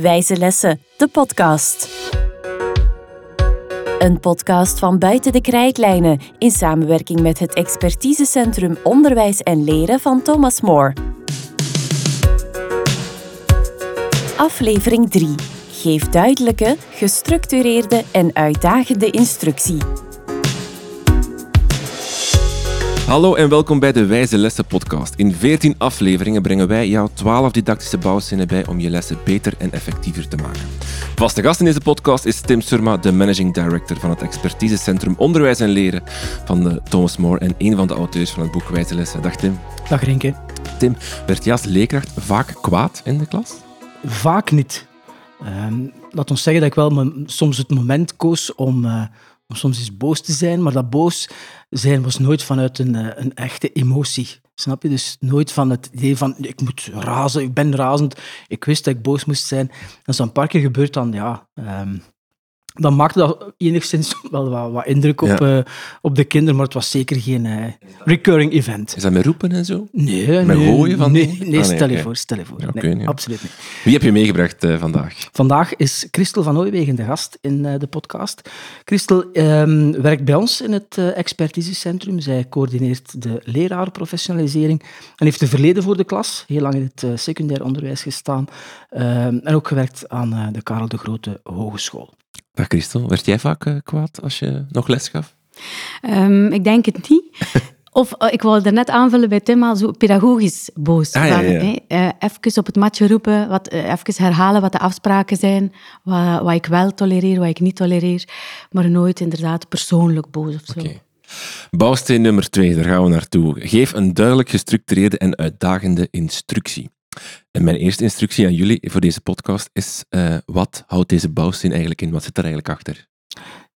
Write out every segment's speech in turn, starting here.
Wijze Lessen, de podcast. Een podcast van Buiten de Krijtlijnen in samenwerking met het expertisecentrum Onderwijs en Leren van Thomas More. Aflevering 3. Geef duidelijke, gestructureerde en uitdagende instructie. Hallo en welkom bij de Wijze Lessen podcast. In 14 afleveringen brengen wij jou 12 didactische bouwzinnen bij om je lessen beter en effectiever te maken. Vaste gast in deze podcast is Tim Surma, de managing director van het expertisecentrum Onderwijs en Leren van de Thomas More en een van de auteurs van het boek Wijze Lessen. Dag Tim. Dag Renke. Tim, werd jij als leerkracht vaak kwaad in de klas? Vaak niet. Um, laat ons zeggen dat ik wel soms het moment koos om, uh, om soms eens boos te zijn, maar dat boos zijn was nooit vanuit een, uh, een echte emotie. Snap je? Dus nooit van het idee van ik moet razen, ik ben razend. Ik wist dat ik boos moest zijn. Dat een paar keer gebeurt, dan ja, um, dan maakte dat enigszins wel wat, wat indruk op, ja. uh, op de kinderen, maar het was zeker geen uh, recurring event. Is dat met roepen en zo? Nee, met nee, gooien van nee, nee, Ah, stel je voor, stel je voor. Nee, nee. Absoluut niet. Wie heb je meegebracht uh, vandaag? Vandaag is Christel van Ooijwegen de gast in de podcast. Christel um, werkt bij ons in het expertisecentrum. Zij coördineert de lerarenprofessionalisering en heeft een verleden voor de klas. Heel lang in het secundair onderwijs gestaan um, en ook gewerkt aan de Karel de Grote Hogeschool. Dag Christel, werd jij vaak uh, kwaad als je nog les gaf? Um, ik denk het niet. Of uh, ik wou er net aanvullen bij Tim al zo pedagogisch boos. Ah, ja, ja. Uh, even op het matje roepen, wat, even herhalen wat de afspraken zijn, wat, wat, ik wel tolereer, wat ik niet tolereer, maar nooit inderdaad persoonlijk boos of zo. Okay. Bouwsteen nummer twee, daar gaan we naartoe. Geef een duidelijk gestructureerde en uitdagende instructie. En mijn eerste instructie aan jullie voor deze podcast is: uh, wat houdt deze bouwsteen eigenlijk in? Wat zit er eigenlijk achter?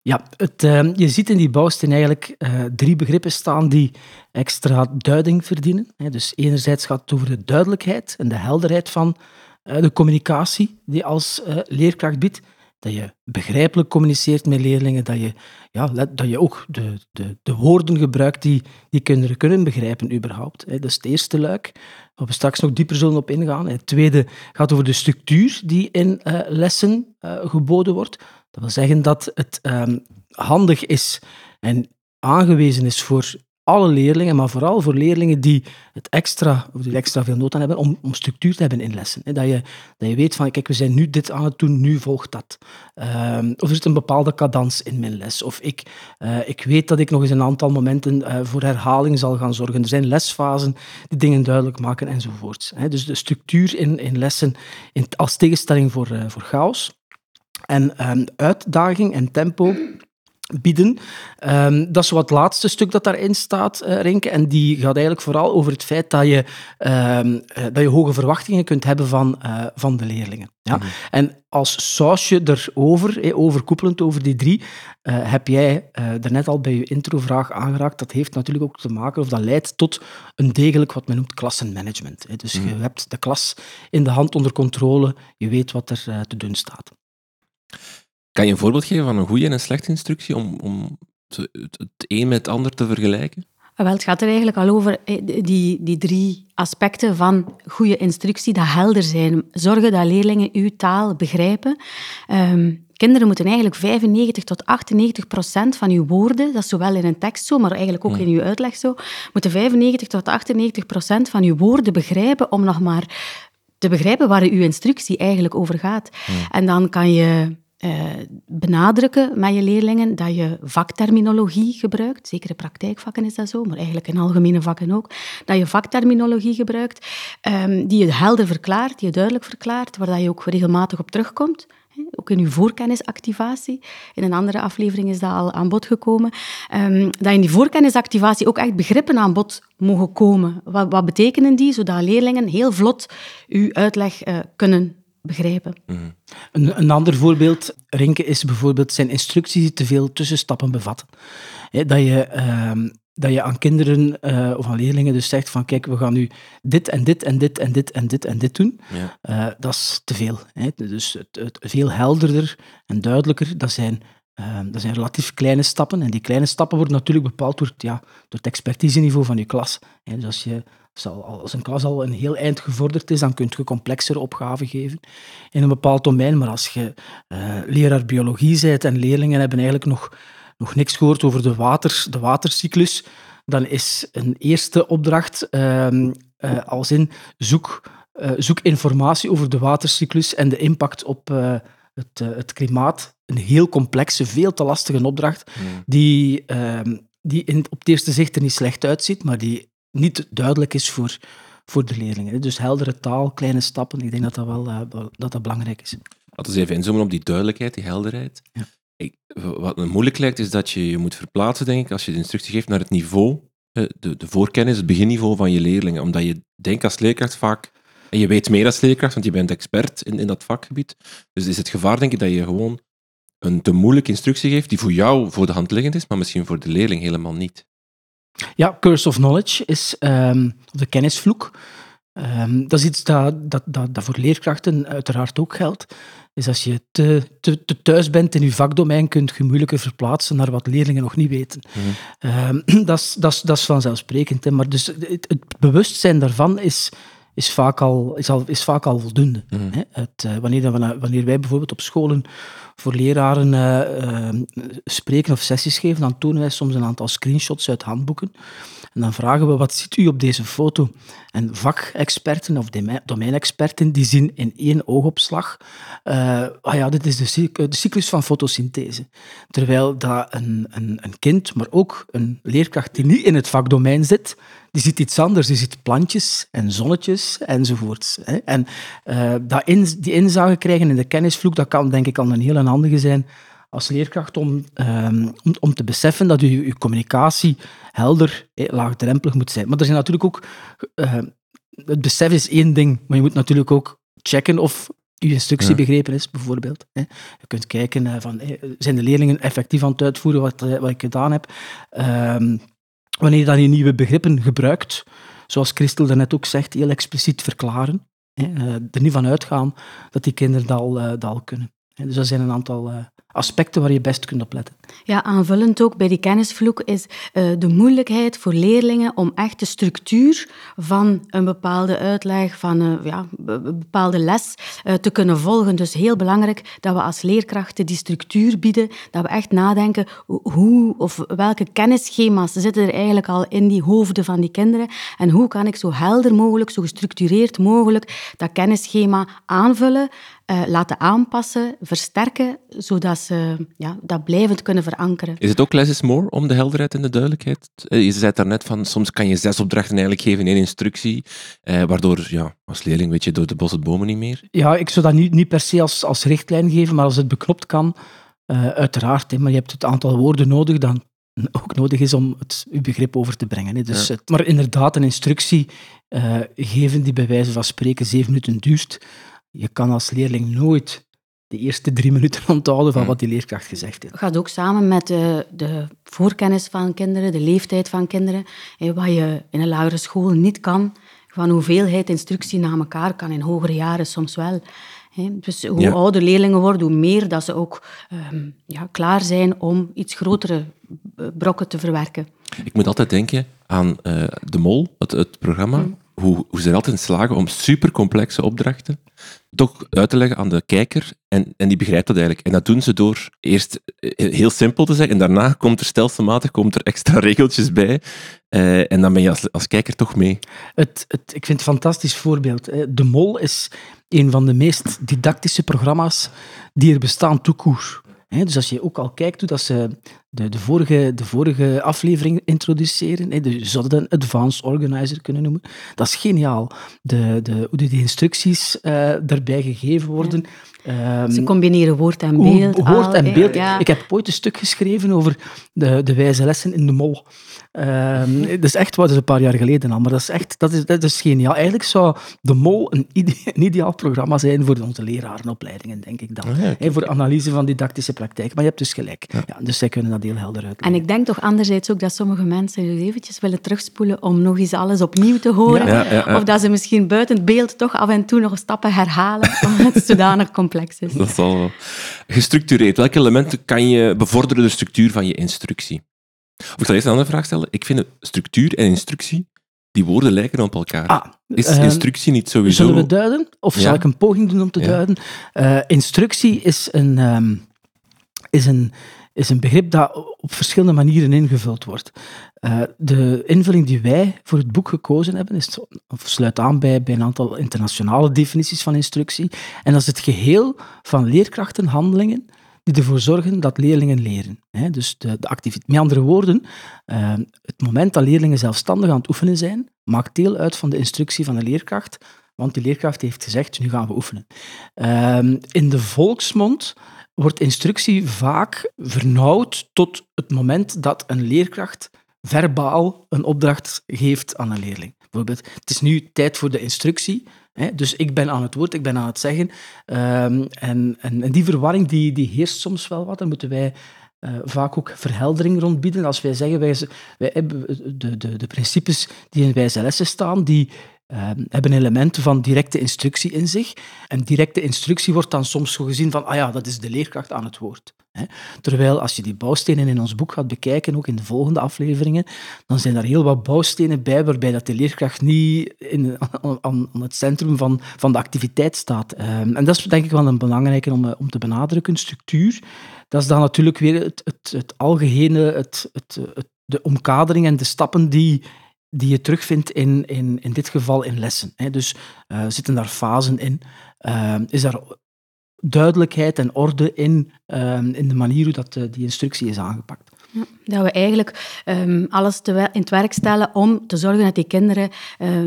Ja, het, uh, je ziet in die bouwsteen eigenlijk uh, drie begrippen staan die extra duiding verdienen. Dus enerzijds gaat het over de duidelijkheid en de helderheid van de communicatie die als leerkracht biedt. Dat je begrijpelijk communiceert met leerlingen, dat je, ja, dat je ook de, de, de woorden gebruikt die, die kinderen kunnen begrijpen überhaupt. Dat is het eerste luik, waar we straks nog dieper zullen op ingaan. Het tweede gaat over de structuur die in uh, lessen uh, geboden wordt. Dat wil zeggen dat het um, handig is en aangewezen is voor alle leerlingen, maar vooral voor leerlingen die het extra, die extra veel nood aan hebben, om, om structuur te hebben in lessen. Dat je, dat je weet van, kijk, we zijn nu dit aan het doen, nu volgt dat. Um, of er zit een bepaalde cadans in mijn les. Of ik, uh, ik weet dat ik nog eens een aantal momenten uh, voor herhaling zal gaan zorgen. Er zijn lesfasen die dingen duidelijk maken enzovoorts. Dus de structuur in, in lessen in, als tegenstelling voor, uh, voor chaos. En um, uitdaging en tempo bieden. Um, dat is wat het laatste stuk dat daarin staat, uh, Renke. En die gaat eigenlijk vooral over het feit dat je, um, uh, dat je hoge verwachtingen kunt hebben van, uh, van de leerlingen. Ja? Mm -hmm. En als sausje erover, eh, overkoepelend over die drie, heb jij daarnet al bij je introvraag aangeraakt. Dat heeft natuurlijk ook te maken, of dat leidt tot een degelijk wat men noemt klassenmanagement. Eh. Dus mm -hmm. je hebt de klas in de hand onder controle, je weet wat er te doen staat. Kan je een voorbeeld geven van een goede en een slechte instructie om, om het een met het ander te vergelijken? Wel, het gaat er eigenlijk al over die, die drie aspecten van goede instructie, dat helder zijn. Zorgen dat leerlingen uw taal begrijpen. Um, kinderen moeten eigenlijk 95 tot 98 procent van uw woorden, dat is zowel in een tekst zo, maar eigenlijk ook in uw uitleg zo, moeten 95 tot 98 procent van uw woorden begrijpen om nog maar te begrijpen waar uw instructie eigenlijk over gaat. Hmm. En dan kan je uh, benadrukken met je leerlingen dat je vakterminologie gebruikt. Zeker in praktijkvakken is dat zo, maar eigenlijk in algemene vakken ook. Dat je vakterminologie gebruikt, um, die je helder verklaart, die je duidelijk verklaart, waar dat je ook regelmatig op terugkomt. Ook in uw voorkennisactivatie. In een andere aflevering is dat al aan bod gekomen. Um, dat in die voorkennisactivatie ook echt begrippen aan bod mogen komen. Wat, wat betekenen die, zodat leerlingen heel vlot uw uitleg uh, kunnen begrijpen. Mm. Een, een, ander voorbeeld, Rinke, is bijvoorbeeld zijn instructies die te veel tussenstappen bevatten. He, dat, je, uh, dat je aan kinderen uh, of aan leerlingen dus zegt van kijk, we gaan nu dit en dit en dit en dit en dit en dit doen. Ja. Uh, dat is te veel. He. Dus het, het, veel helderder en duidelijker, dat zijn Ehm, dat zijn relatief kleine stappen. En die kleine stappen worden natuurlijk bepaald door, ja, door het expertiseniveau van je klas. dus als, je, als een klas al een heel eind gevorderd is, dan kun je complexere opgaven geven in een bepaald domein. Maar als je uh, leraar biologie bent en leerlingen hebben eigenlijk nog, nog niks gehoord over de, water, de watercyclus, dan is een eerste opdracht uh, als in zoek, uh, zoek informatie over de watercyclus en de impact op het, het klimaat een heel complexe, veel te lastige opdracht, die, uh, die in, op het eerste zicht er niet slecht uitziet, maar die niet duidelijk is voor, voor de leerlingen. Dus heldere taal, kleine stappen, ik denk dat dat wel uh, dat dat belangrijk is. Laten we even inzoomen op die duidelijkheid, die helderheid. Ja. Ik, wat me moeilijk lijkt, is dat je je moet verplaatsen, denk ik, als je de instructie geeft naar het niveau, eh, de, de voorkennis, het beginniveau van je leerlingen. Omdat je denkt als leerkracht vaak, en je weet meer als leerkracht, want je bent expert in, in dat vakgebied. Dus is het gevaar, denk ik, dat je gewoon een te moeilijke instructie geeft die voor jou voor de hand liggend is, maar misschien voor de leerling helemaal niet. Ja, curse of knowledge is um, de kennisvloek. Um, dat is iets dat, dat, dat, dat, voor leerkrachten uiteraard ook geldt. Is als je te, te, te, thuis bent in je vakdomein, kunt je moeilijker verplaatsen naar wat leerlingen nog niet weten. Mm um, dat, is, dat, is, dat is vanzelfsprekend. Hè. Maar dus het, het bewustzijn daarvan is, is vaak al, is al, is vaak al voldoende. Mm hè. Het, uh, wanneer, wanneer wij bijvoorbeeld op scholen voor leraren uh, spreken of sessies geven, dan tonen wij soms een aantal screenshots uit handboeken. En dan vragen we, wat ziet u op deze foto? En vakexperten of domeinexperten, die zien in één oogopslag, uh, ah ja, dit is de, cyclus van fotosynthese. Terwijl dat een, een, een kind, maar ook een leerkracht die niet in het vakdomein zit, die ziet iets anders. Die ziet plantjes en zonnetjes enzovoorts. En uh, dat in, die inzage krijgen in de kennisvloek, dat kan denk ik al een hele handige zijn als leerkracht om, um, om, om, te beseffen dat je, je communicatie helder, laagdrempelig moet zijn. Maar er zijn natuurlijk ook... Uh, het besef is één ding, maar je moet natuurlijk ook checken of je instructie begrepen is, bijvoorbeeld. Je kunt kijken uh, van, zijn de leerlingen effectief aan het uitvoeren wat, wat ik gedaan heb. Ehm, wanneer je dan je nieuwe begrippen gebruikt, zoals Christel daarnet ook zegt, heel expliciet verklaren. Hè, er niet van uitgaan dat die kinderen dat al, dat al kunnen. Dus dat zijn een aantal aspecten waar je best kunt op letten. Ja, aanvullend ook bij die kennisvloek is uh, de moeilijkheid voor leerlingen om echt de structuur van een bepaalde uitleg, van een, ja, een bepaalde les uh, te kunnen volgen. Dus heel belangrijk dat we als leerkrachten die structuur bieden, dat we echt nadenken hoe of welke kennisschema's zitten er eigenlijk al in die hoofden van die kinderen en hoe kan ik zo helder mogelijk, zo gestructureerd mogelijk dat kennisschema aanvullen, uh, laten aanpassen, versterken, zodat ze ja, dat blijvend kunnen verankeren. Is het ook less is more om de helderheid en de duidelijkheid? Eh, je zei daarnet van, soms kan je zes opdrachten eigenlijk geven in één instructie, eh, waardoor ja, als leerling weet je door de bos het bomen niet meer. Ja, ik zou dat niet, niet per se als, als richtlijn geven, maar als het beknopt kan, uh, uiteraard. Hè, maar je hebt het aantal woorden nodig dan ook nodig is om het uw begrip over te brengen. Hè. Dus het, maar inderdaad, een instructie uh, geven die bij wijze van spreken zeven minuten duurt, je kan als leerling nooit de eerste drie minuten onthouden van wat die leerkracht gezegd heeft. Het gaat ook samen met de, de voorkennis van kinderen, de leeftijd van kinderen. wat je in een lagere school niet kan, van hoeveelheid instructie na elkaar kan in hogere jaren soms wel. Dus hoe ouder leerlingen worden, hoe meer dat ze ook um, ja, klaar zijn om iets grotere eh, brokken te verwerken. Ik moet altijd denken aan uh, De Mol, het, het programma. Mm hoe, ze er altijd in slagen om supercomplexe opdrachten toch uit te leggen aan de kijker en, en die begrijpt dat eigenlijk. En dat doen ze door eerst eh, heel simpel te zeggen en daarna komt er stelselmatig komt er extra regeltjes bij uh, en dan ben je als, als kijker toch mee. Het, het, ik vind het een fantastisch voorbeeld. De Mol is een van de meest didactische programma's die er bestaan, toekoer dus als je ook al kijkt hoe dat ze de, de, vorige, de vorige aflevering introduceren, dus je zou dat een advanced organizer kunnen noemen, dat is geniaal. De, de, hoe die instructies uh, daarbij gegeven worden. Um, ze combineren woord en beeld. Woord en beeld. Ik heb ooit een stuk geschreven over de, de wijze lessen in de mol. Um, dat is echt wat, is een paar jaar geleden al, maar dat is echt dat is, dat is geniaal. Eigenlijk zou de mol een, een ideaal programma zijn voor onze lerarenopleidingen, denk ik dan. Oh voor analyse van didactische praktijk. Maar je hebt dus gelijk. Ja. dus zij kunnen dat dat heel helder uit. En ik denk toch anderzijds ook dat sommige mensen nu eventjes willen terugspoelen om nog eens alles opnieuw te horen. Ja, ja, ja. Of dat ze misschien buiten het beeld toch af en toe nog stappen herhalen, omdat het zodanig complex is. Dat zal wel. Gestructureerd. Welke elementen kan je bevorderen de structuur van je instructie? Of ik zal eerst een andere vraag stellen. Ik vind structuur en instructie, die woorden lijken op elkaar. Ah, is eh, instructie niet sowieso... Zullen we duiden? Of Ja. zal ik een poging doen om te Ja. duiden? Eh, instructie is een, ehm, is, een, is een begrip dat op verschillende manieren ingevuld wordt. Eh, de invulling die wij voor het boek gekozen hebben, is, of sluit aan bij, een aantal internationale definities van instructie. En dat is het geheel van leerkrachtenhandelingen die ervoor zorgen dat leerlingen leren. Dus de, de. Met andere woorden, eh, het moment dat leerlingen zelfstandig aan het oefenen zijn, maakt deel uit van de instructie van de leerkracht, want die leerkracht heeft gezegd, nu gaan we oefenen. Ehm, in de volksmond wordt instructie vaak vernauwd tot het moment dat een leerkracht verbaal een opdracht geeft aan een leerling. Bijvoorbeeld, het is nu tijd voor de instructie, hè, dus ik ben aan het woord, ik ben aan het zeggen. Ehm, en, en, die verwarring die, die heerst soms wel wat, daar moeten wij eh, vaak ook verheldering rond bieden. Als wij zeggen, wij, wij hebben de, de, de principes die in wijze lessen staan, die eh, hebben elementen van directe instructie in zich. En directe instructie wordt dan soms zo gezien van, ah ja, dat is de leerkracht aan het woord. Terwijl als je die bouwstenen in ons boek gaat bekijken, ook in de volgende afleveringen, dan zijn er heel wat bouwstenen bij waarbij dat de leerkracht niet in, aan, het centrum van, van de activiteit staat. Eh, en dat is denk ik wel een belangrijke om, eh, om te benadrukken, structuur. Dat is dan natuurlijk weer het, het, het algehene, het, het, het, de omkadering en de stappen die, die je terugvindt in, in, in dit geval in lessen. Hè. Dus eh, zitten daar fasen in? Eh, is daar duidelijkheid en orde in, eh, in de manier hoe dat, die instructie is aangepakt? Dat we eigenlijk ehm, alles te in het werk stellen om te zorgen dat die kinderen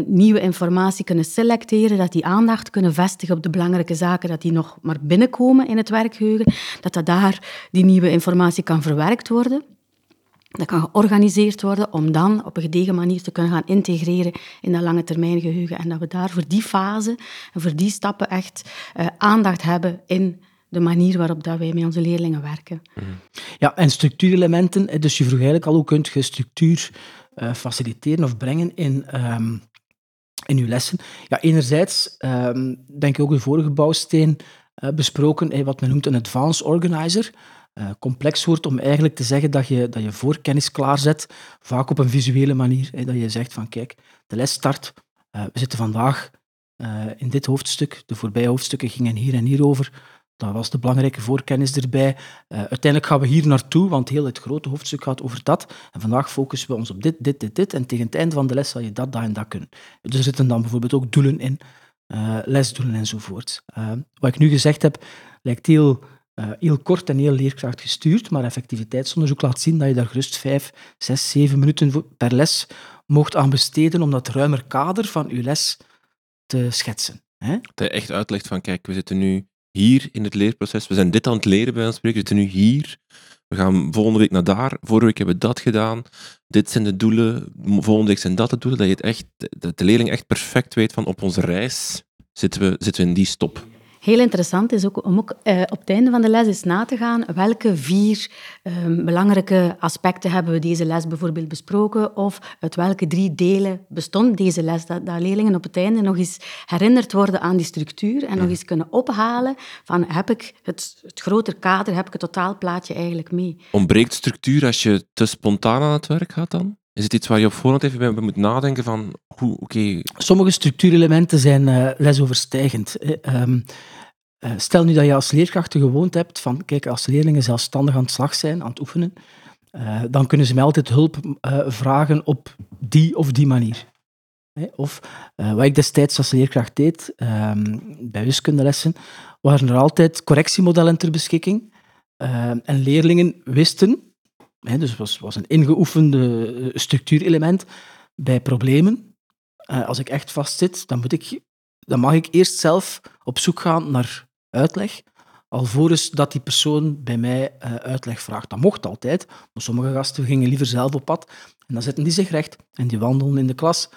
nieuwe informatie kunnen selecteren, dat die aandacht kunnen vestigen op de belangrijke zaken, dat die nog maar binnenkomen in het werkgeheugen, dat dat daar die nieuwe informatie kan verwerkt worden. Dat kan georganiseerd worden om dan op een gedegen manier te kunnen gaan integreren in dat lange termijn geheugen. En dat we daar voor die fase en voor die stappen echt eh, aandacht hebben in de manier waarop dat wij met onze leerlingen werken. Ja, en structuurelementen. Dus je vroeg eigenlijk al hoe kunt je structuur eh, faciliteren of brengen in, ehm, in je lessen. Ja, enerzijds ehm, denk ik ook de vorige bouwsteen eh, besproken, wat men noemt een advanced organizer. Eh, complex woord om eigenlijk te zeggen dat je, dat je voorkennis klaarzet, vaak op een visuele manier. Hè, dat je zegt van kijk, de les start, eh, we zitten vandaag eh, in dit hoofdstuk, de voorbije hoofdstukken gingen hier en hier over. Dat was de belangrijke voorkennis erbij. Uiteindelijk gaan we hier naartoe, want heel het grote hoofdstuk gaat over dat. En vandaag focussen we ons op dit, dit, dit, dit. En tegen het einde van de les zal je dat, dat en dat kunnen. Dus er zitten dan bijvoorbeeld ook doelen in, lesdoelen enzovoort. Wat ik nu gezegd heb, lijkt heel, eh, heel kort en heel leerkracht gestuurd, maar effectiviteitsonderzoek laat zien dat je daar gerust vijf, zes, zeven minuten per les mocht aan besteden om dat ruimer kader van je les te schetsen. Hè? Dat je echt uitlegt van, kijk, we zitten nu hier in het leerproces, we zijn dit aan het leren bij ons spreken, we zitten nu hier, we gaan volgende week naar daar, vorige week hebben we dat gedaan, dit zijn de doelen, volgende week zijn dat de doelen, dat, je het echt, dat de leerling echt perfect weet van op onze reis zitten we, zitten we in die stop. Heel interessant is ook om ook eh, op het einde van de les eens na te gaan welke vier ehm, belangrijke aspecten hebben we deze les bijvoorbeeld besproken of uit welke drie delen bestond deze les. Dat, dat leerlingen op het einde nog eens herinnerd worden aan die structuur en nog eens kunnen ophalen van heb ik het, het groter kader, heb ik het totaalplaatje eigenlijk mee. Ontbreekt structuur als je te spontaan aan het werk gaat dan? Is het iets waar je op voorhand even bij moet nadenken van, hoe, oké, Sommige structuurelementen zijn eh, lesoverstijgend. Eh, ehm, eh, stel nu dat je als leerkracht de gewoonte hebt van, kijk, als leerlingen zelfstandig aan het slag zijn, aan het oefenen, eh, dan kunnen ze mij altijd hulp vragen op die of die manier. Of wat ik destijds als leerkracht deed, ehm, bij wiskundelessen, waren er altijd correctiemodellen ter beschikking. Eh, en leerlingen wisten, dus het was, was een ingeoefende eh, structuurelement, bij problemen, eh, als ik echt vastzit, dan, moet ik, dan mag ik eerst zelf op zoek gaan naar uitleg, alvorens dat die persoon bij mij eh, uitleg vraagt. Dat mocht altijd, maar sommige gasten gingen liever zelf op pad. En dan zetten die zich recht en die wandelen in de klas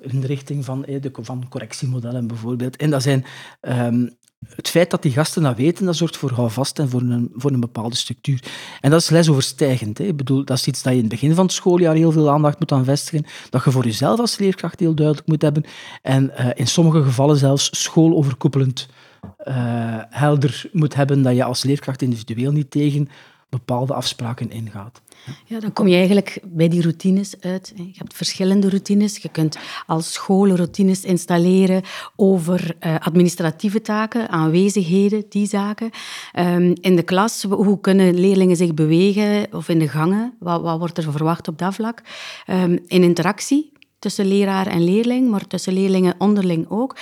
in de richting van, de, van correctiemodellen bijvoorbeeld. En dat zijn ehm, het feit dat die gasten dat weten, dat zorgt voor houvast en voor een, voor een bepaalde structuur. En dat is lesoverstijgend. Hè. Ik bedoel, dat is iets dat je in het begin van het schooljaar heel veel aandacht moet aan vestigen, dat je voor jezelf als leerkracht heel duidelijk moet hebben en uh, in sommige gevallen zelfs schooloverkoepelend uh, helder moet hebben dat je als leerkracht individueel niet tegen bepaalde afspraken ingaat. Ja, dan kom je eigenlijk bij die routines uit. Je hebt verschillende routines. Je kunt als school routines installeren over uh, administratieve taken, aanwezigheden, die zaken. Um, in de klas, hoe kunnen leerlingen zich bewegen of in de gangen? Wat, wat wordt er verwacht op dat vlak? Um, in interactie tussen leraar en leerling, maar tussen leerlingen onderling ook.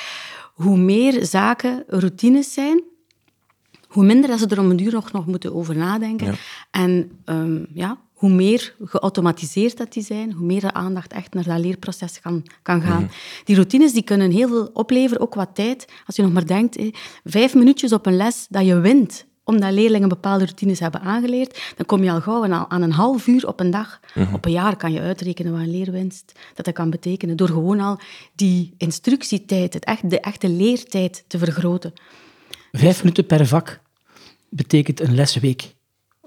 Hoe meer zaken routines zijn, hoe minder dat ze er om een duur nog, nog moeten over nadenken. En um, ja, hoe meer geautomatiseerd dat die zijn, hoe meer de aandacht echt naar dat leerproces kan, kan gaan. Mhm. Die routines die kunnen heel veel opleveren, ook wat tijd. Als je nog maar denkt, vijf minuutjes op een les dat je wint omdat leerlingen bepaalde routines hebben aangeleerd, dan kom je al gauw aan een half uur op een dag. Mhm. Op een jaar kan je uitrekenen wat een leerwinst dat, dat kan betekenen, door gewoon al die instructietijd, het echt, de echte leertijd te vergroten. Vijf minuten per vak betekent een lesweek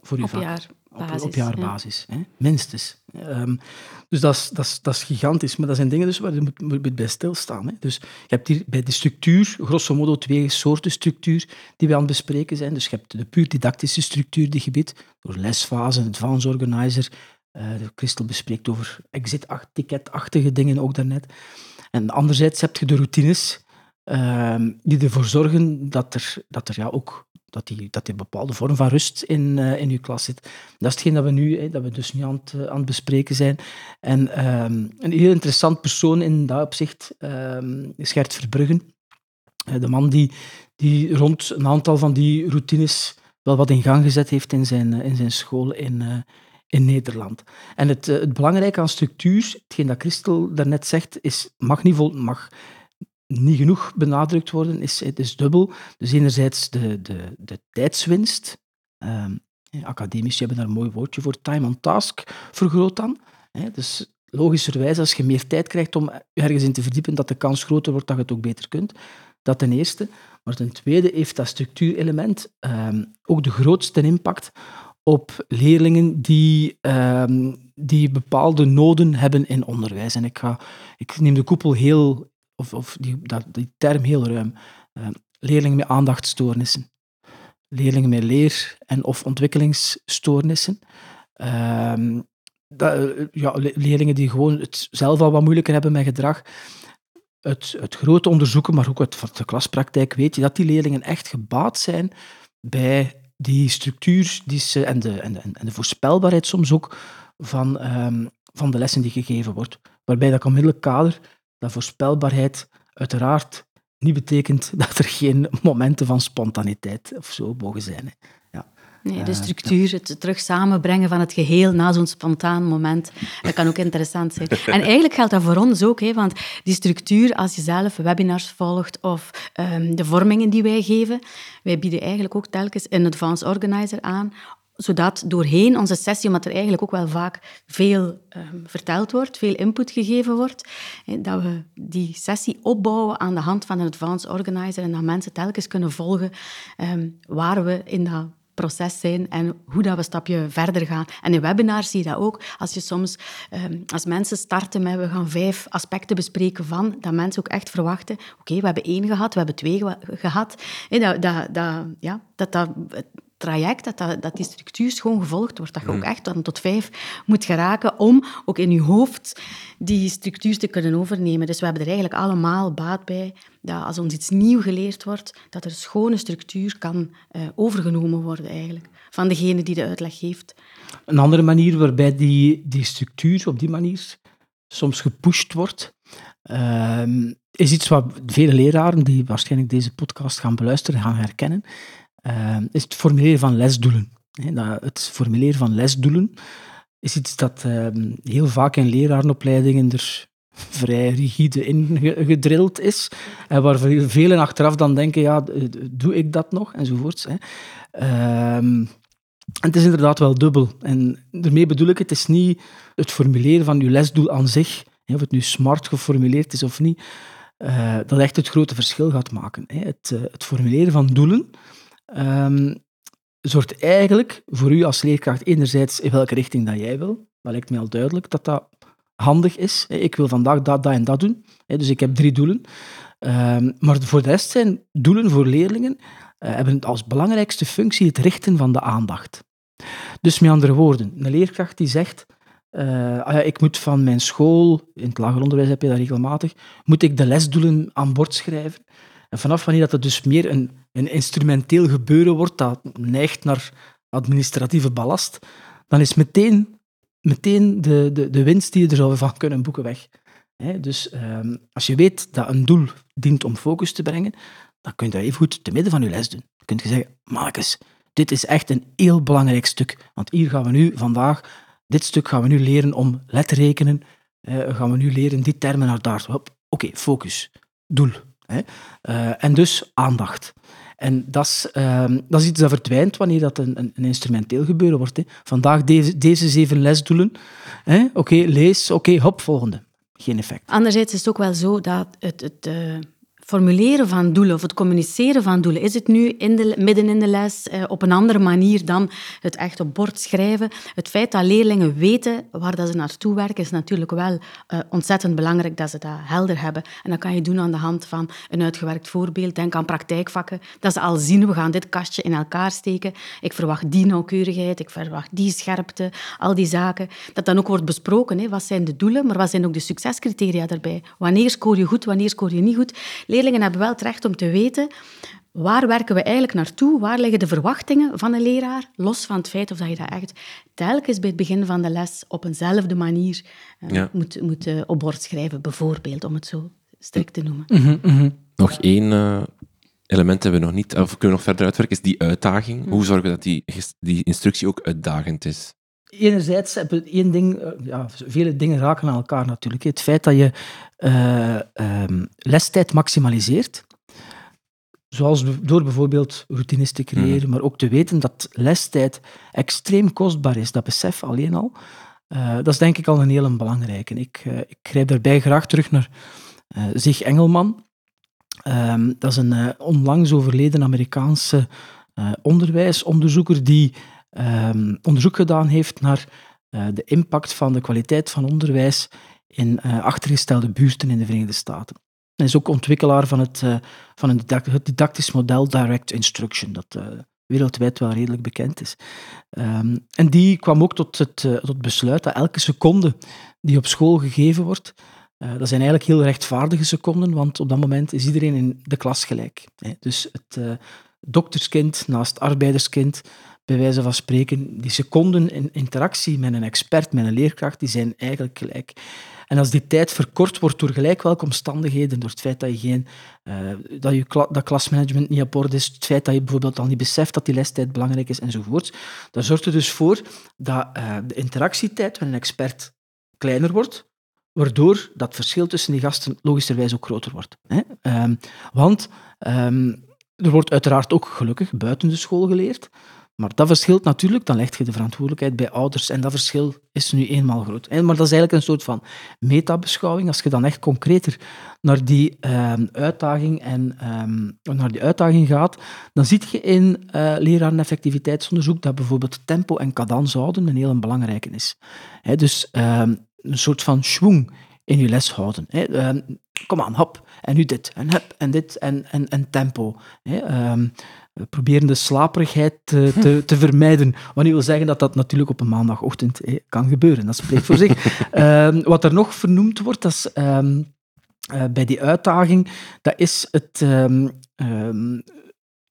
voor uw op vak. Jaar op, op jaarbasis, hè? minstens. Um, dus dat is, dat, is, dat is gigantisch. Maar dat zijn dingen dus waar je moet, moet bij stilstaan. Hè? Dus je hebt hier bij de structuur, grosso modo, twee soorten structuur die we aan het bespreken zijn. Dus je hebt de puur didactische structuur die gebied, door lesfase, advance organizer. Uh, Christel bespreekt over exit-ticket-achtige dingen ook daarnet. En anderzijds heb je de routines uh, die ervoor zorgen dat er, dat er ja, ook dat die, dat die bepaalde vorm van rust in, uh, in uw klas zit. Dat is hetgeen dat we nu, hè, dat we dus nu aan het, uh, aan het bespreken zijn. En um, een heel interessant persoon in dat opzicht um, is Gert Verbruggen. Uh, de man die, die rond een aantal van die routines wel wat in gang gezet heeft in zijn, in zijn school in, in Nederland. En het, het belangrijke aan structuur, hetgeen dat Christel daarnet zegt, is, mag niet vol, mag niet genoeg benadrukt worden, is, het is dubbel. Dus enerzijds de, de, de tijdswinst. Um, academici hebben daar een mooi woordje voor. Time on task vergroot dan. Dus logischerwijs, als je meer tijd krijgt om ergens in te verdiepen, dat de kans groter wordt dat je het ook beter kunt. Dat ten eerste. Maar ten tweede heeft dat structuurelement um, ook de grootste impact op leerlingen die, um, die bepaalde noden hebben in onderwijs. En ik, ga, ik neem de koepel heel of, of die, dat, die term heel ruim, uh, leerlingen met aandachtstoornissen, leerlingen met leer- en of ontwikkelingsstoornissen. Uh, dat, ja, leerlingen die gewoon het zelf al wat moeilijker hebben met gedrag. Het, het grote onderzoeken, maar ook uit de klaspraktijk weet je dat die leerlingen echt gebaat zijn bij die structuur die ze, en, de, en, de, en de voorspelbaarheid soms ook van, um, van de lessen die gegeven wordt. Waarbij dat onmiddellijk kader dat voorspelbaarheid uiteraard niet betekent dat er geen momenten van spontaniteit of zo mogen zijn. Hè. Ja. Nee, de eh, structuur, het terug samenbrengen van het geheel na zo'n spontaan moment, dat kan ook interessant zijn. En eigenlijk geldt dat voor ons ook, hè, want die structuur, als je zelf webinars volgt of um, de vormingen die wij geven, wij bieden eigenlijk ook telkens een advanced organizer aan zodat doorheen onze sessie, omdat er eigenlijk ook wel vaak veel um, verteld wordt, veel input gegeven wordt, dat we die sessie opbouwen aan de hand van een advanced organizer en dat mensen telkens kunnen volgen um, waar we in dat proces zijn en hoe dat we een stapje verder gaan. En in webinars zie je dat ook. Als je soms, um, als mensen starten met we gaan vijf aspecten bespreken van, dat mensen ook echt verwachten, oké, we hebben één gehad, we hebben twee gehad. dat, dat, dat, ja, dat, dat traject, dat, dat, dat die structuur gewoon gevolgd wordt. Dat je ook hmm. echt dan tot vijf moet geraken om ook in je hoofd die structuur te kunnen overnemen. Dus we hebben er eigenlijk allemaal baat bij dat als ons iets nieuw geleerd wordt, dat er een schone structuur kan uh, overgenomen worden eigenlijk van degene die de uitleg geeft. Een andere manier waarbij die, die structuur op die manier soms gepusht wordt, uh, is iets wat vele leraren die waarschijnlijk deze podcast gaan beluisteren, gaan herkennen. Uh, is het formuleren van lesdoelen. Het formuleren van lesdoelen is iets dat uh, heel vaak in lerarenopleidingen er vrij rigide ingedrild is. En waar velen achteraf dan denken, ja, doe ik dat nog? Enzovoorts. Hè. En het is inderdaad wel dubbel. En daarmee bedoel ik, het is niet het formuleren van je lesdoel aan zich, of het nu smart geformuleerd is of niet, uh, dat echt het grote verschil gaat maken. Het, uh, het, formuleren van doelen um, zorgt eigenlijk voor u als leerkracht enerzijds in welke richting dat jij wil. Dat lijkt mij al duidelijk dat dat handig is. Ik wil vandaag dat, dat en dat doen. Dus ik heb drie doelen. Um, maar voor de rest zijn doelen voor leerlingen uh, hebben als belangrijkste functie het richten van de aandacht. Dus met andere woorden, een leerkracht die zegt, uh, ah ik moet van mijn school, in het lager onderwijs heb je dat regelmatig, moet ik de lesdoelen aan bord schrijven. En vanaf wanneer dat het dus meer een, een instrumenteel gebeuren wordt, dat neigt naar administratieve ballast, dan is meteen, meteen de, de, de winst die je er zou van kunnen boeken weg. dus um, als je weet dat een doel dient om focus te brengen, dan kun je dat even goed te midden van je les doen. Dan kun je zeggen, Marcus, dit is echt een heel belangrijk stuk. Want hier gaan we nu vandaag, dit stuk gaan we nu leren om letterrekenen. Uh, gaan we nu leren die termen naar daar. Oké, focus, doel. Hè. Uh, en dus aandacht. En dat is, uh, dat is iets dat verdwijnt wanneer dat een, een, instrumenteel gebeuren wordt. Hè. Vandaag deze, deze zeven lesdoelen. Oké, lees, oké, hop, volgende. Geen effect. Anderzijds is het ook wel zo dat het, het, uh, formuleren van doelen of het communiceren van doelen. Is het nu in de, midden in de les eh, op een andere manier dan het echt op bord schrijven? Het feit dat leerlingen weten waar dat ze naartoe werken, is natuurlijk wel uh, ontzettend belangrijk dat ze dat helder hebben. En dat kan je doen aan de hand van een uitgewerkt voorbeeld. Denk aan praktijkvakken. Dat ze al zien, we gaan dit kastje in elkaar steken. Ik verwacht die nauwkeurigheid, ik verwacht die scherpte, al die zaken. Dat dan ook wordt besproken. Wat zijn de doelen, maar wat zijn ook de succescriteria daarbij? Wanneer scoor je goed, wanneer scoor je niet goed? Leerlingen hebben wel het recht om te weten waar werken we eigenlijk naartoe? Waar liggen de verwachtingen van een leraar? Los van het feit of dat je dat echt telkens bij het begin van de les op eenzelfde manier uh, moet, moet uh, op bord schrijven, bijvoorbeeld, om het zo strikt te noemen. Mm -hmm. Nog één uh, element hebben we nog niet, of kunnen we nog verder uitwerken, is die uitdaging. Mm. Hoe zorgen we dat die, die instructie ook uitdagend is? Enerzijds heb je één ding, ja, vele dingen raken aan elkaar natuurlijk. Het feit dat je uh, um, lestijd maximaliseert, zoals door bijvoorbeeld routines te creëren, mm. maar ook te weten dat lestijd extreem kostbaar is, dat besef alleen al, uh, dat is denk ik al een hele belangrijke. Ik, uh, ik grijp daarbij graag terug naar Zig Engelman. Um, dat is een onlangs overleden Amerikaanse onderwijsonderzoeker die um, onderzoek gedaan heeft naar uh, de impact van de kwaliteit van onderwijs in uh, achtergestelde buurten in de Verenigde Staten. Hij is ook ontwikkelaar van het, uh, van een het didactisch model Direct Instruction, dat wereldwijd wel redelijk bekend is. Um, en die kwam ook tot het, tot besluit dat elke seconde die op school gegeven wordt, dat zijn eigenlijk heel rechtvaardige seconden, want op dat moment is iedereen in de klas gelijk. Dus het dokterskind naast arbeiderskind, bij wijze van spreken, die seconden in interactie met een expert, met een leerkracht, die zijn eigenlijk gelijk. En als die tijd verkort wordt door gelijk welke omstandigheden, door het feit dat je geen, uh, dat, je dat klasmanagement niet op orde is, het feit dat je bijvoorbeeld al niet beseft dat die lestijd belangrijk is enzovoort, dan zorgt er dus voor dat uh, de interactietijd van een expert kleiner wordt, waardoor dat verschil tussen die gasten logischerwijs ook groter wordt. Hè? Um, want um, er wordt uiteraard ook gelukkig buiten de school geleerd, maar dat verschilt natuurlijk, dan leg je de verantwoordelijkheid bij ouders en dat verschil is nu eenmaal groot. Maar dat is eigenlijk een soort van metabeschouwing. Als je dan echt concreter naar die um, uitdaging, en, um, naar die uitdaging gaat, dan zie je in uh, lerareneffectiviteitsonderzoek dat bijvoorbeeld tempo en cadans houden een heel belangrijke is. He, dus um, een soort van schwung in je les houden. He, kom aan, hop, en nu dit, en hup, en dit, en, en, en tempo. Proberen de slaperigheid te, te, te, vermijden. Wat niet wil zeggen dat dat natuurlijk op een maandagochtend eh, kan gebeuren. Dat spreekt voor zich. Um, wat er nog vernoemd wordt, dat is, um, uh, bij die uitdaging, dat is het um,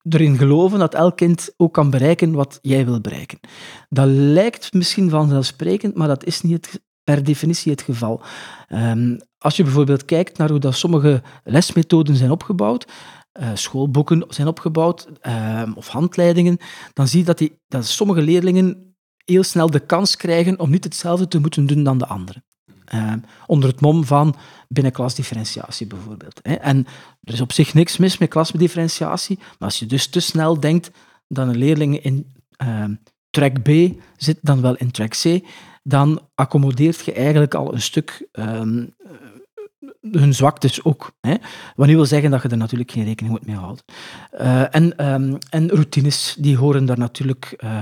erin geloven dat elk kind ook kan bereiken wat jij wil bereiken. Dat lijkt misschien vanzelfsprekend, maar dat is niet het, per definitie het geval. als je bijvoorbeeld kijkt naar hoe dat sommige lesmethoden zijn opgebouwd, uh, schoolboeken zijn opgebouwd, uh, of handleidingen, dan zie je dat, die, dat sommige leerlingen heel snel de kans krijgen om niet hetzelfde te moeten doen dan de anderen. Uh, onder het mom van binnenklasdifferentiatie bijvoorbeeld. Hè. En er is op zich niks mis met klasdifferentiatie, maar als je dus te snel denkt dat een leerling in ehm, track B zit dan wel in track C, dan accommodeert je eigenlijk al een stuk ehm, hun zwaktes ook. Hè. Wat niet wil zeggen dat je er natuurlijk geen rekening moet mee houden. Uh, en, um, en routines, die horen daar natuurlijk uh,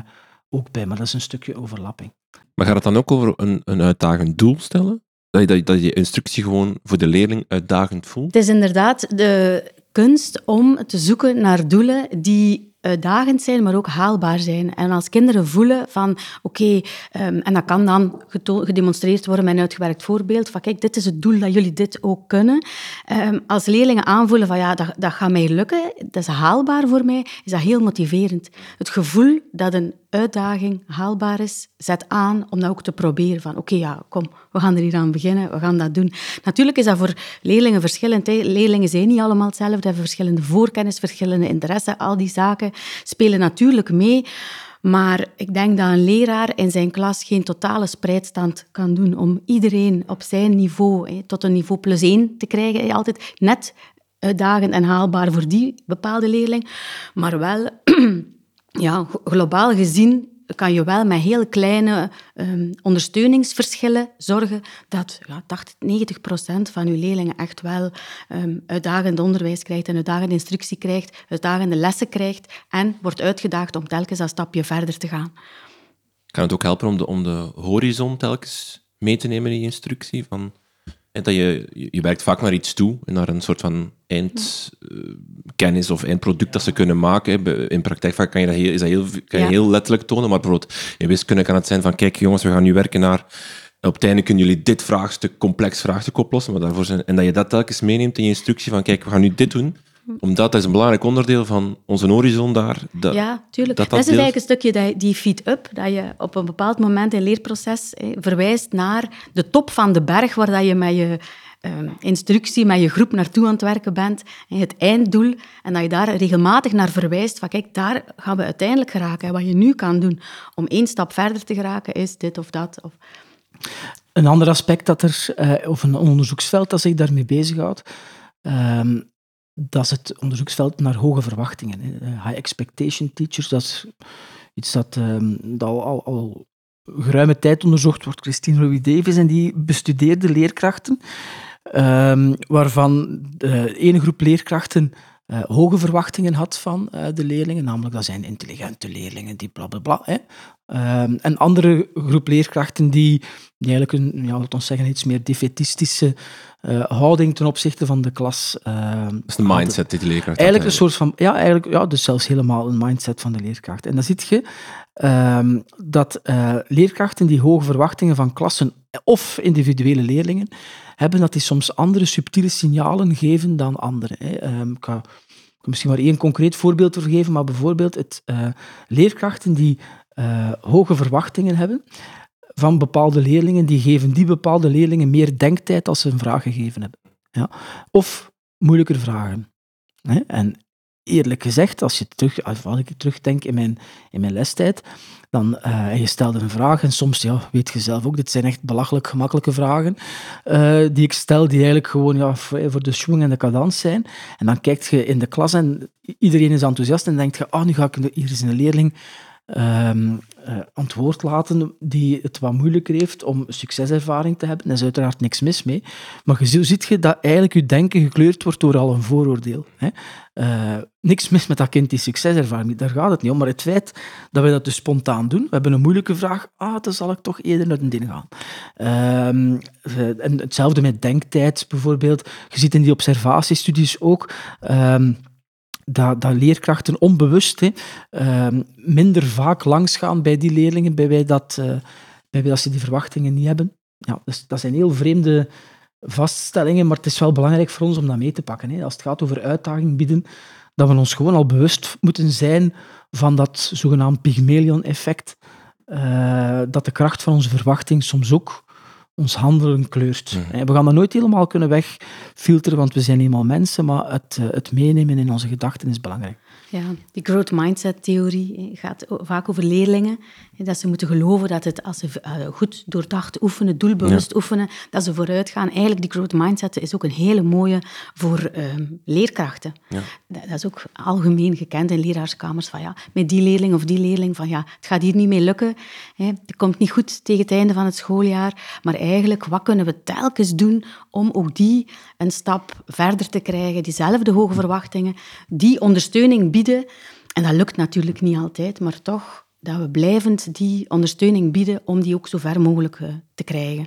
ook bij, maar dat is een stukje overlapping. Maar gaat het dan ook over een, een uitdagend doel stellen? Dat je, dat, dat je instructie gewoon voor de leerling uitdagend voelt? Het is inderdaad de kunst om te zoeken naar doelen die uitdagend zijn, maar ook haalbaar zijn. En als kinderen voelen van, oké, ehm, en dat kan dan gedemonstreerd worden met een uitgewerkt voorbeeld, van kijk, dit is het doel dat jullie dit ook kunnen. Um, als leerlingen aanvoelen van, ja, dat, dat gaat mij lukken, dat is haalbaar voor mij, is dat heel motiverend. Het gevoel dat een uitdaging haalbaar is, zet aan om dat ook te proberen. Van oké, ja, kom, we gaan er hier aan beginnen, we gaan dat doen. Natuurlijk is dat voor leerlingen verschillend. Hè. Leerlingen zijn niet allemaal hetzelfde, hebben verschillende voorkennis, verschillende interesse. Al die zaken spelen natuurlijk mee. Maar ik denk dat een leraar in zijn klas geen totale spreidstand kan doen om iedereen op zijn niveau, hè, tot een niveau plus één te krijgen. Altijd net uitdagend en haalbaar voor die bepaalde leerling. Maar wel ja, globaal gezien kan je wel met heel kleine um, ondersteuningsverschillen zorgen dat ja, 80, 90 procent van je leerlingen echt wel um, uitdagend onderwijs krijgt en uitdagende instructie krijgt, uitdagende lessen krijgt en wordt uitgedaagd om telkens een stapje verder te gaan. Kan het ook helpen om de, om de horizon telkens mee te nemen in je instructie? Van dat je, je werkt vaak naar iets toe, naar een soort van eindkennis of eindproduct dat ze kunnen maken. In praktijk vaak kan je dat heel, is dat heel, kan je heel letterlijk tonen, maar bijvoorbeeld in wiskunde kan het zijn van kijk jongens, we gaan nu werken naar op het einde kunnen jullie dit vraagstuk, complex vraagstuk oplossen, maar daarvoor zijn, en dat je dat telkens meeneemt in je instructie van kijk, we gaan nu dit doen, omdat dat is een belangrijk onderdeel van onze horizon daar. Dat, ja, tuurlijk. Dat, dat, is eigenlijk een stukje die feed-up, dat je op een bepaald moment in het leerproces verwijst naar de top van de berg waar dat je met je ehm, instructie, met je groep naartoe aan het werken bent, het einddoel, en dat je daar regelmatig naar verwijst van kijk, daar gaan we uiteindelijk geraken. En wat je nu kan doen om één stap verder te geraken, is dit of dat. Of... Een ander aspect dat er, uh, of een onderzoeksveld dat zich daarmee bezighoudt, um, dat is het onderzoeksveld naar hoge verwachtingen. High expectation teachers, dat is iets dat, um, dat al, al, geruime tijd onderzocht wordt. Christine Louis Davis en die bestudeerde leerkrachten, um, waarvan de ene groep leerkrachten uh, hoge verwachtingen had van uh, de leerlingen, namelijk dat zijn intelligente leerlingen die bla bla bla. Um, een andere groep leerkrachten die, die eigenlijk een, ja, laten we zeggen, iets meer defetistische uh, houding ten opzichte van de klas. Uh, dat is de mindset die de leerkracht Eigenlijk een soort van, ja, eigenlijk, ja, dus zelfs helemaal een mindset van de leerkracht. En dan zie je uh, dat uh, leerkrachten die hoge verwachtingen van klassen of individuele leerlingen hebben, dat die soms andere subtiele signalen geven dan anderen. Hè. Um, ik, ga, ik kan misschien maar één concreet voorbeeld geven, maar bijvoorbeeld het leerkrachten die hoge verwachtingen hebben, van bepaalde leerlingen, die geven die bepaalde leerlingen meer denktijd als ze een vraag gegeven hebben. Ja. Of moeilijker vragen. En eerlijk gezegd, als, je terug, als ik terugdenk in mijn, in mijn lestijd, dan uh, je stelde een vraag en soms, ja, weet je zelf ook, dit zijn echt belachelijk gemakkelijke vragen uh, die ik stel, die eigenlijk gewoon ja, voor de schwung en de cadans zijn. En dan kijk je in de klas en iedereen is enthousiast en denkt je, oh, nu ga ik hier eens een leerling um, uh, antwoord laten die het wat moeilijker heeft om succeservaring te hebben. Daar is uiteraard niks mis mee. Maar zo ziet je dat eigenlijk je denken gekleurd wordt door al een vooroordeel. Hè. Uh, niks mis met dat kind die succeservaring, daar gaat het niet om. Maar het feit dat we dat dus spontaan doen, we hebben een moeilijke vraag, ah, dan zal ik toch eerder naar een ding gaan. Uh, en hetzelfde met denktijd bijvoorbeeld. Je ziet in die observatiestudies ook... Uh, dat, dat leerkrachten onbewust hè, uh, minder vaak langsgaan bij die leerlingen, bij wij dat, uh, bij wij dat ze die verwachtingen niet hebben. Ja, dus dat zijn heel vreemde vaststellingen, maar het is wel belangrijk voor ons om dat mee te pakken. Hè. Als het gaat over uitdaging bieden, dat we ons gewoon al bewust moeten zijn van dat zogenaamd Pygmalion-effect, uh, dat de kracht van onze verwachting soms ook ons handelen kleurt. Mhm. We gaan dat nooit helemaal kunnen wegfilteren, want we zijn eenmaal mensen, maar het, eh, het meenemen in onze gedachten is belangrijk. Ja, die growth mindset theorie gaat vaak over leerlingen. Dat ze moeten geloven dat het, als ze eh, goed doordacht oefenen, doelbewust oefenen, dat ze vooruit gaan. Eigenlijk, die growth mindset is ook een hele mooie voor ehm, leerkrachten. Ja. Dat, is ook algemeen gekend in leraarskamers. Van, ja, met die leerling of die leerling, van ja, het gaat hier niet mee lukken. Hè. Het komt niet goed tegen het einde van het schooljaar. Maar eigenlijk, wat kunnen we telkens doen om ook die een stap verder te krijgen, diezelfde hoge verwachtingen, die ondersteuning bieden. En dat lukt natuurlijk niet altijd, maar toch dat we blijvend die ondersteuning bieden om die ook zo ver mogelijk eh, te krijgen.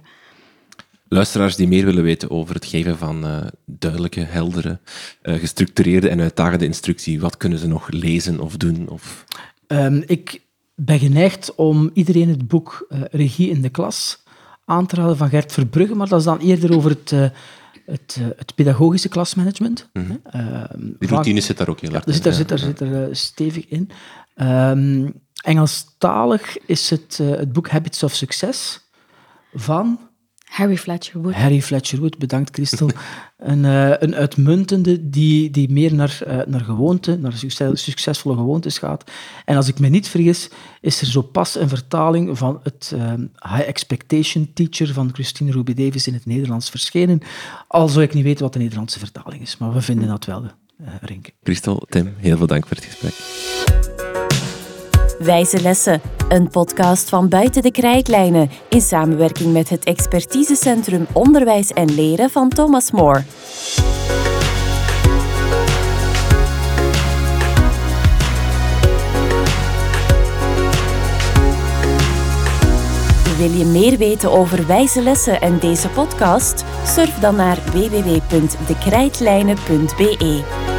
Luisteraars die meer willen weten over het geven van uh, duidelijke, heldere, uh, gestructureerde en uitdagende instructie, wat kunnen ze nog lezen of doen? Of... Um, ik ben geneigd om iedereen het boek uh, Regie in de klas aan te raden van Gert Verbrugge, maar dat is dan eerder over het, het, het pedagogische klasmanagement. Mm -hmm. Die routine zit daar ook heel erg ja, in. Zit, zit, daar, zit er stevig in. Um, Engelstalig is het, het boek Habits of Success van Harry Fletcher Wood. Harry Fletcher Wood, bedankt Christel. een, uh, een uitmuntende die, die meer naar, uh, naar gewoonte, naar succesvolle gewoontes gaat. En als ik me niet vergis, is er zo pas een vertaling van het uh, High Expectation Teacher van Christine Ruby Davis in het Nederlands verschenen. Al zou ik niet weten wat de Nederlandse vertaling is, maar we vinden dat wel, Rinke. Christel, Tim, heel veel dank voor het gesprek. Wijze Lessen, een podcast van Buiten de Krijtlijnen in samenwerking met het expertisecentrum Onderwijs en Leren van Thomas More. Wil je meer weten over wijze lessen en deze podcast? Surf dan naar www.dekrijtlijnen.be.